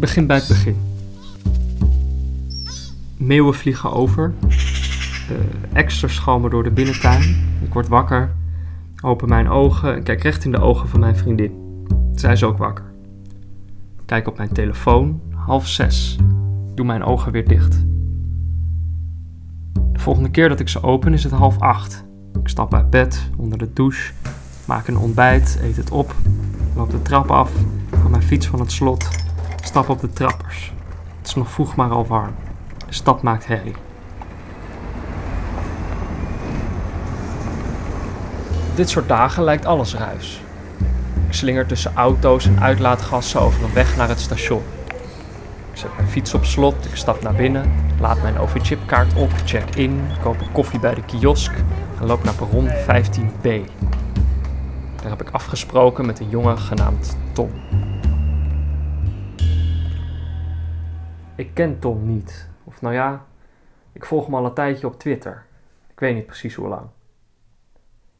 Begin bij het begin. Meeuwen vliegen over. De extra schalmen door de binnentuin. Ik word wakker, open mijn ogen en kijk recht in de ogen van mijn vriendin. Zij is ook wakker. Kijk op mijn telefoon, half zes. Doe mijn ogen weer dicht. De volgende keer dat ik ze open is het half acht. Ik stap uit bed, onder de douche, maak een ontbijt, eet het op, loop de trap af, ga mijn fiets van het slot, stap op de trappers. Het is nog vroeg maar al warm. De stad maakt herrie. Dit soort dagen lijkt alles ruis. Ik slinger tussen auto's en uitlaatgassen over een weg naar het station. Ik zet mijn fiets op slot, ik stap naar binnen, laat mijn OV-chipkaart op, check in, koop een koffie bij de kiosk en loop naar perron 15B. Daar heb ik afgesproken met een jongen genaamd Tom. Ik ken Tom niet. Of nou ja, ik volg hem al een tijdje op Twitter. Ik weet niet precies hoe lang.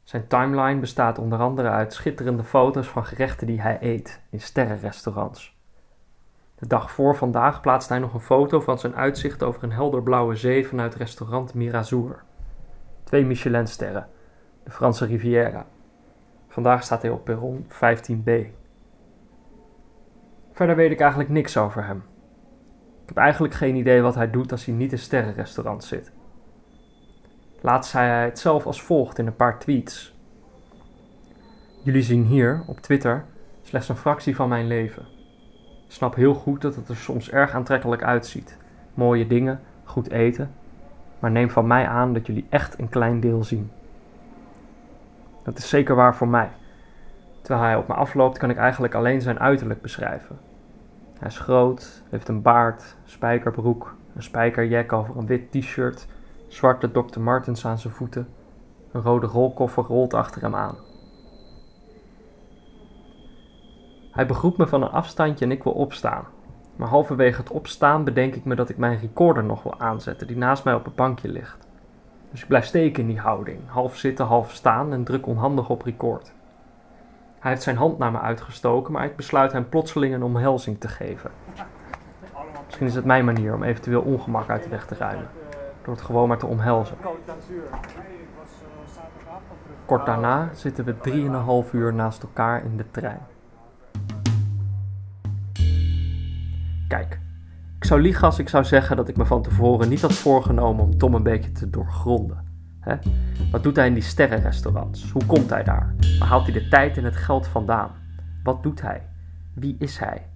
Zijn timeline bestaat onder andere uit schitterende foto's van gerechten die hij eet in sterrenrestaurants. De dag voor vandaag plaatst hij nog een foto van zijn uitzicht over een helderblauwe zee vanuit restaurant Mirazour. Twee Michelinsterren, de Franse Riviera. Vandaag staat hij op perron 15b. Verder weet ik eigenlijk niks over hem. Ik heb eigenlijk geen idee wat hij doet als hij niet in sterrenrestaurant zit. Laatst zei hij het zelf als volgt in een paar tweets. Jullie zien hier, op Twitter, slechts een fractie van mijn leven. Snap heel goed dat het er soms erg aantrekkelijk uitziet. Mooie dingen, goed eten. Maar neem van mij aan dat jullie echt een klein deel zien. Dat is zeker waar voor mij. Terwijl hij op me afloopt, kan ik eigenlijk alleen zijn uiterlijk beschrijven. Hij is groot, heeft een baard, spijkerbroek, een spijkerjack over een wit t-shirt, zwarte Dr. Martens aan zijn voeten. Een rode rolkoffer rolt achter hem aan. Hij begroet me van een afstandje en ik wil opstaan. Maar halverwege het opstaan bedenk ik me dat ik mijn recorder nog wil aanzetten, die naast mij op een bankje ligt. Dus ik blijf steken in die houding, half zitten, half staan en druk onhandig op record. Hij heeft zijn hand naar me uitgestoken, maar ik besluit hem plotseling een omhelzing te geven. Misschien is het mijn manier om eventueel ongemak uit de weg te ruimen, door het gewoon maar te omhelzen. Kort daarna zitten we 3,5 uur naast elkaar in de trein. Kijk, ik zou liegen als ik zou zeggen dat ik me van tevoren niet had voorgenomen om Tom een beetje te doorgronden. Wat doet hij in die sterrenrestaurants? Hoe komt hij daar? Waar haalt hij de tijd en het geld vandaan? Wat doet hij? Wie is hij?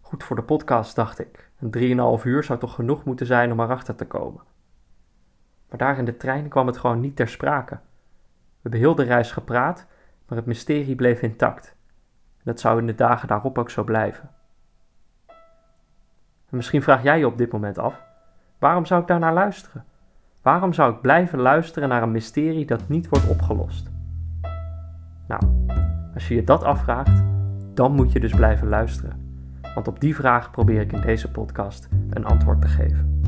Goed voor de podcast, dacht ik. Een 3,5 uur zou toch genoeg moeten zijn om erachter te komen. Maar daar in de trein kwam het gewoon niet ter sprake. We hebben heel de reis gepraat, maar het mysterie bleef intact. Dat zou in de dagen daarop ook zo blijven. En misschien vraag jij je op dit moment af: waarom zou ik daar naar luisteren? Waarom zou ik blijven luisteren naar een mysterie dat niet wordt opgelost? Nou, als je je dat afvraagt, dan moet je dus blijven luisteren. Want op die vraag probeer ik in deze podcast een antwoord te geven.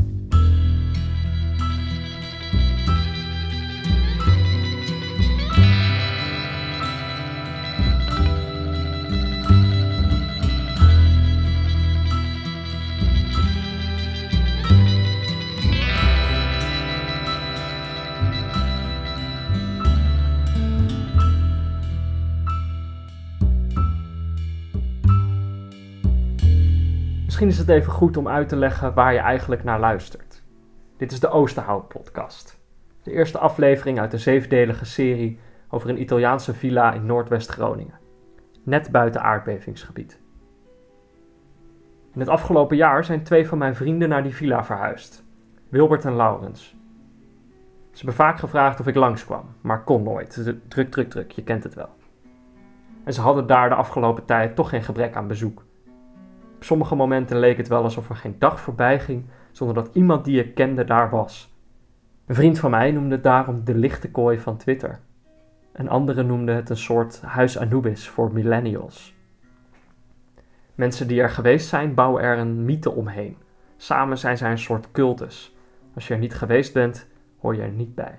Misschien is het even goed om uit te leggen waar je eigenlijk naar luistert. Dit is de Oosterhout podcast. De eerste aflevering uit de zevendelige serie over een Italiaanse villa in Noordwest-Groningen. Net buiten aardbevingsgebied. In het afgelopen jaar zijn twee van mijn vrienden naar die villa verhuisd. Wilbert en Laurens. Ze hebben vaak gevraagd of ik langskwam, maar kon nooit. Druk, druk, druk, je kent het wel. En ze hadden daar de afgelopen tijd toch geen gebrek aan bezoek. Op sommige momenten leek het wel alsof er geen dag voorbij ging zonder dat iemand die ik kende daar was. Een vriend van mij noemde het daarom de lichte kooi van Twitter. Een andere noemde het een soort huis Anubis voor millennials. Mensen die er geweest zijn, bouwen er een mythe omheen. Samen zijn zij een soort cultus. Als je er niet geweest bent, hoor je er niet bij.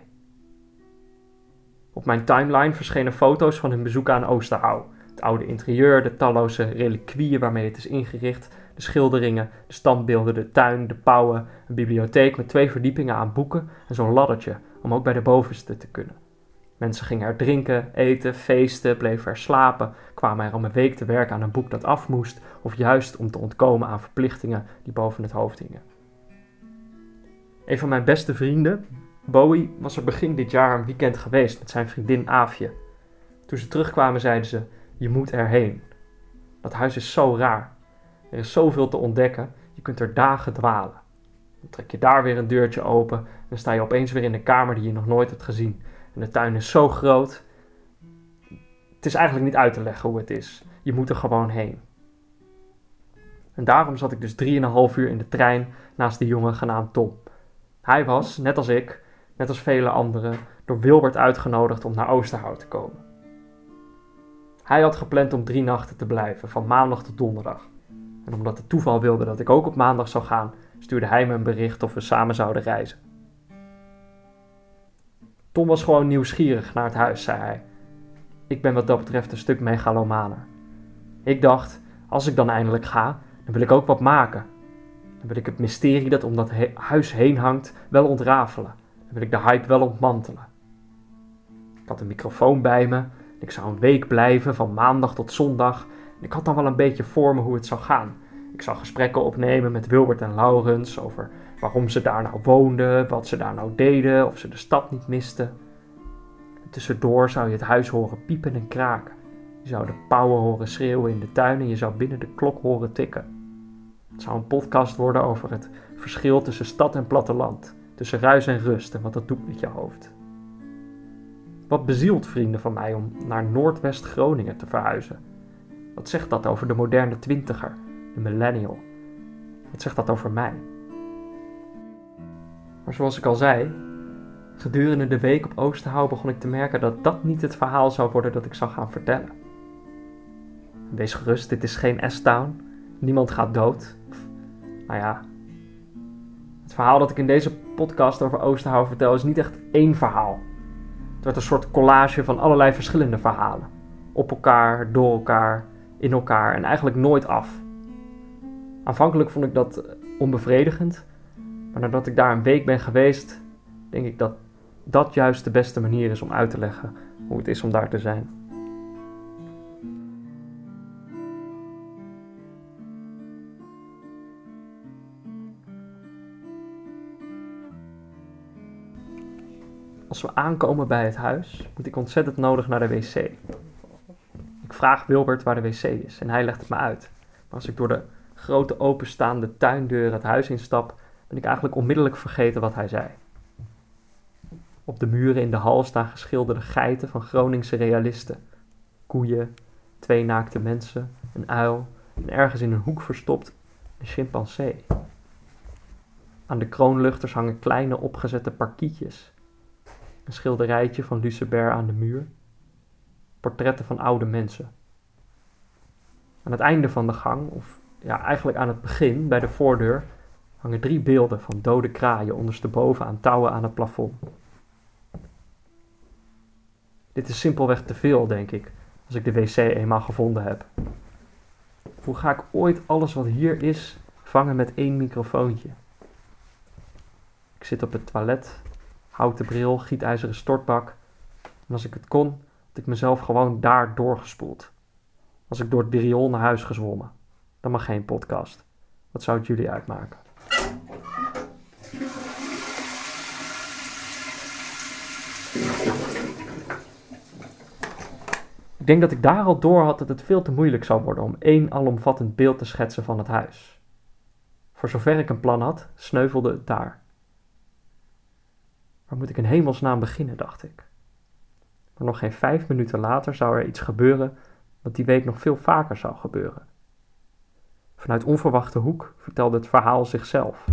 Op mijn timeline verschenen foto's van hun bezoek aan Oosterhouw, het oude interieur, de talloze reliquieën waarmee het is ingericht, de schilderingen, de standbeelden, de tuin, de pauwen, een bibliotheek met twee verdiepingen aan boeken en zo'n laddertje om ook bij de bovenste te kunnen. Mensen gingen er drinken, eten, feesten, bleven er slapen, kwamen er om een week te werken aan een boek dat af moest, of juist om te ontkomen aan verplichtingen die boven het hoofd hingen. Een van mijn beste vrienden, Bowie, was er begin dit jaar een weekend geweest met zijn vriendin Aafje. Toen ze terugkwamen zeiden ze, je moet erheen. Dat huis is zo raar. Er is zoveel te ontdekken, je kunt er dagen dwalen. Dan trek je daar weer een deurtje open en dan sta je opeens weer in een kamer die je nog nooit hebt gezien. En de tuin is zo groot. Het is eigenlijk niet uit te leggen hoe het is. Je moet er gewoon heen. En daarom zat ik dus 3,5 uur in de trein naast die jongen genaamd Tom. Hij was, net als ik, net als vele anderen, door Wilbert uitgenodigd om naar Oosterhout te komen. Hij had gepland om drie nachten te blijven, van maandag tot donderdag. En omdat het toeval wilde dat ik ook op maandag zou gaan, stuurde hij me een bericht of we samen zouden reizen. Tom was gewoon nieuwsgierig naar het huis, zei hij. Ik ben wat dat betreft een stuk megalomaner. Ik dacht, als ik dan eindelijk ga, dan wil ik ook wat maken. Dan wil ik het mysterie dat om dat huis heen hangt wel ontrafelen. Dan wil ik de hype wel ontmantelen. Ik had een microfoon bij me. Ik zou een week blijven, van maandag tot zondag. Ik had dan wel een beetje voor me hoe het zou gaan. Ik zou gesprekken opnemen met Wilbert en Laurens over waarom ze daar nou woonden, wat ze daar nou deden, of ze de stad niet misten. En tussendoor zou je het huis horen piepen en kraken. Je zou de pauwen horen schreeuwen in de tuin en je zou binnen de klok horen tikken. Het zou een podcast worden over het verschil tussen stad en platteland, tussen ruis en rust en wat dat doet met je hoofd. Wat bezielt vrienden van mij om naar Noordwest-Groningen te verhuizen? Wat zegt dat over de moderne twintiger, de millennial? Wat zegt dat over mij? Maar zoals ik al zei, gedurende de week op Oosterhout begon ik te merken dat dat niet het verhaal zou worden dat ik zou gaan vertellen. Wees gerust, dit is geen S-Town. Niemand gaat dood. Nou ja, het verhaal dat ik in deze podcast over Oosterhout vertel is niet echt één verhaal. Werd een soort collage van allerlei verschillende verhalen. Op elkaar, door elkaar, in elkaar en eigenlijk nooit af. Aanvankelijk vond ik dat onbevredigend, maar nadat ik daar een week ben geweest, denk ik dat dat juist de beste manier is om uit te leggen hoe het is om daar te zijn. Als we aankomen bij het huis, moet ik ontzettend nodig naar de wc. Ik vraag Wilbert waar de wc is en hij legt het me uit. Maar als ik door de grote openstaande tuindeur het huis instap, ben ik eigenlijk onmiddellijk vergeten wat hij zei. Op de muren in de hal staan geschilderde geiten van Groningse realisten. Koeien, twee naakte mensen, een uil en ergens in een hoek verstopt een chimpansee. Aan de kroonluchters hangen kleine opgezette parkietjes. Een schilderijtje van Lucebert aan de muur. Portretten van oude mensen. Aan het einde van de gang, of ja, eigenlijk aan het begin, bij de voordeur, hangen drie beelden van dode kraaien ondersteboven aan touwen aan het plafond. Dit is simpelweg te veel, denk ik, als ik de wc eenmaal gevonden heb. Hoe ga ik ooit alles wat hier is vangen met één microfoontje? Ik zit op het toilet, houten bril, gietijzeren stortbak. En als ik het kon, had ik mezelf gewoon daar doorgespoeld. Als ik door het riool naar huis gezwommen. Dan mag geen podcast. Wat zou het jullie uitmaken? Ik denk dat ik daar al door had dat het veel te moeilijk zou worden om één alomvattend beeld te schetsen van het huis. Voor zover ik een plan had, sneuvelde het daar. Waar moet ik in hemelsnaam beginnen, dacht ik. Maar nog geen vijf minuten later zou er iets gebeuren wat die week nog veel vaker zou gebeuren. Vanuit onverwachte hoek vertelde het verhaal zichzelf.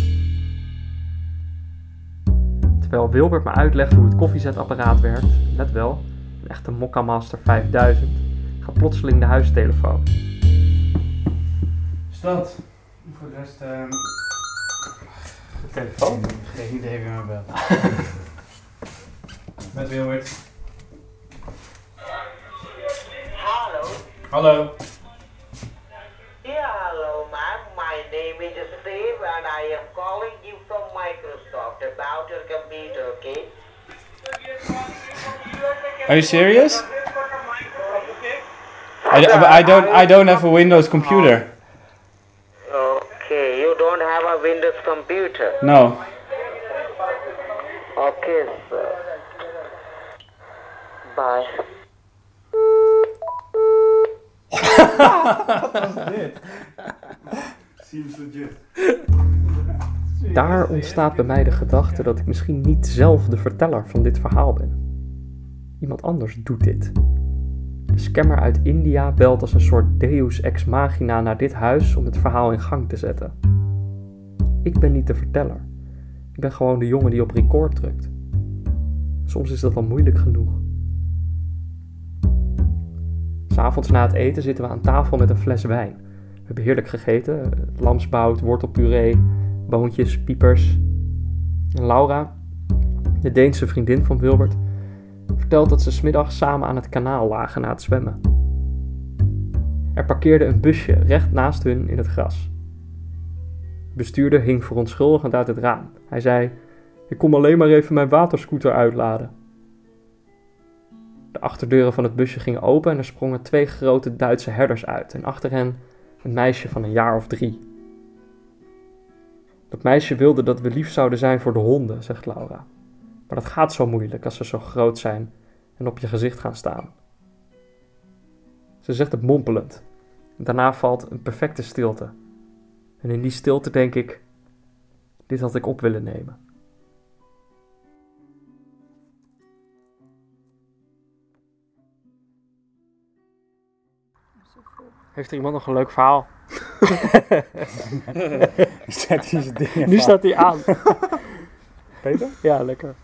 Terwijl Wilbert me uitlegt hoe het koffiezetapparaat werkt, let wel, een echte Mokka Master 5000, gaat plotseling de huistelefoon. Stad. Voor de rest, ehm De telefoon? geen idee wie me belt. Met Wilbert. Hallo, Hallo. Yeah, hello, ma'am. My name is Steve, and I am calling you from Microsoft about your computer, okay? Are you serious? I, I don't I don't have a Windows computer. Okay, you don't have a Windows computer. No. Okay, sir. Bye. Daar ontstaat bij mij de gedachte dat ik misschien niet zelf de verteller van dit verhaal ben. Iemand anders doet dit. Een scammer uit India belt als een soort deus ex machina naar dit huis om het verhaal in gang te zetten. Ik ben niet de verteller. Ik ben gewoon de jongen die op record drukt. Soms is dat al moeilijk genoeg. S'avonds na het eten zitten we aan tafel met een fles wijn. We hebben heerlijk gegeten: lamsbout, wortelpuree, boontjes, piepers. En Laura, de Deense vriendin van Wilbert, vertelt dat ze smiddags samen aan het kanaal lagen na het zwemmen. Er parkeerde een busje recht naast hun in het gras. De bestuurder hing verontschuldigend uit het raam. Hij zei: Ik kom alleen maar even mijn waterscooter uitladen. De achterdeuren van het busje gingen open en er sprongen twee grote Duitse herders uit en achter hen een meisje van een jaar of drie. Dat meisje wilde dat we lief zouden zijn voor de honden, zegt Laura. Maar dat gaat zo moeilijk als ze zo groot zijn en op je gezicht gaan staan. Ze zegt het mompelend. Daarna valt een perfecte stilte. En in die stilte denk ik: dit had ik op willen nemen. Heeft er iemand nog een leuk verhaal? Zet hij zijn dingen Nu staat hij aan. Peter? Ja, lekker.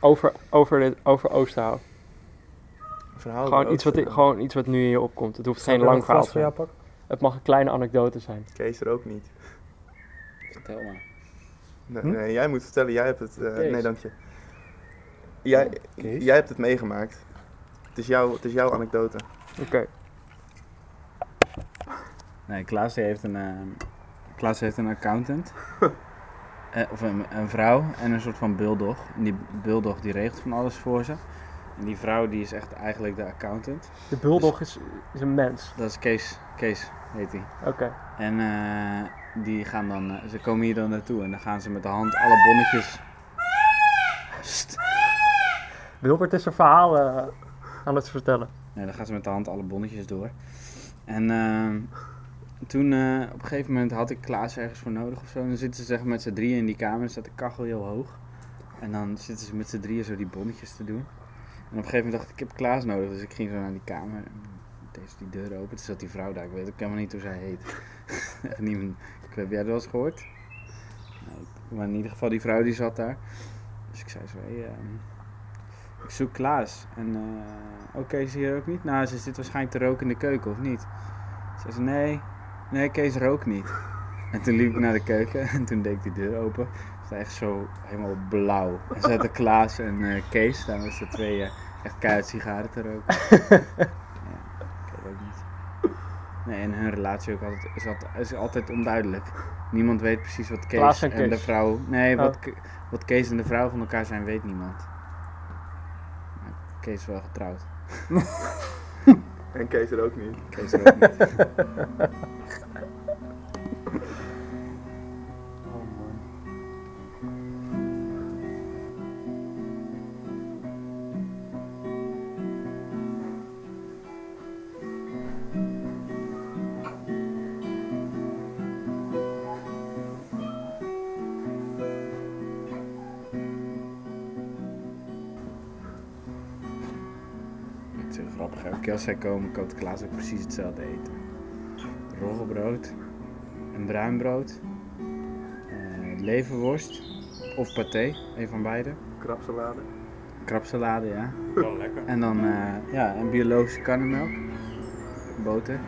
Over, over, dit, over Oosterhout. Verhaal Gewoon iets, wat, gewoon iets wat nu in je opkomt. Het hoeft geen lang verhaal te zijn. Het mag een kleine anekdote zijn. Kees er ook niet. Vertel maar. Nee, Hm? nee, jij moet vertellen, jij hebt het. eh, nee, dank je. Jij, Kees? jij hebt het meegemaakt. Het is, jouw, het is jouw anekdote. Oké. Nee, Klaas heeft een, Klaas heeft een accountant. Eh, of een, een vrouw en een soort van bulldog. En die bulldog die regelt van alles voor ze. En die vrouw die is echt eigenlijk de accountant. De bulldog is, is een mens. Dat is Kees. Kees heet hij. Oké. En eh, die gaan dan, eh, ze komen hier dan naartoe en dan gaan ze met de hand alle bonnetjes. Wilbert is een verhaal eh, aan het vertellen. Nee, dan gaan ze met de hand alle bonnetjes door. En ehm, toen eh, op een gegeven moment had ik Klaas ergens voor nodig of zo. En dan zitten ze zeg met z'n drieën in die kamer, staat de kachel heel hoog. En dan zitten ze met z'n drieën zo die bonnetjes te doen. En op een gegeven moment dacht ik, ik heb Klaas nodig. Dus ik ging zo naar die kamer deed die deur open. Toen zat die vrouw daar, ik weet ook helemaal niet hoe zij heet. Echt niemand. Ik, heb jij dat wel eens gehoord? Nou, maar in ieder geval, die vrouw die zat daar. Dus ik zei zo, ehm, ik zoek Klaas. En eh oké, is hier ook niet? Nou, ze zit waarschijnlijk te roken in de keuken, of niet? Ze zei, nee, nee, Kees rookt niet. En toen liep ik naar de keuken en toen deed ik die deur open. Het was echt zo helemaal blauw. En zaten Klaas en eh, Kees, daar was de twee eh, echt keihard sigaren te roken. ja, ik weet ook niet. Nee, en hun relatie ook altijd, is, altijd, is altijd onduidelijk. Niemand weet precies wat Kees, en en, de vrouw... Nee, wat, Oh. Ke- wat Kees en de vrouw van elkaar zijn, weet niemand. Kees is wel getrouwd. En Kees er ook niet. Kees er ook niet. is heel grappig. Elke keer als zij komen, koopt Klaas ook precies hetzelfde eten. Roggebrood, een bruin brood, eh, leverworst of paté, een van beide. Krabsalade. Krabsalade, ja. Wel lekker. En dan eh, ja, een biologische karnemelk, boter.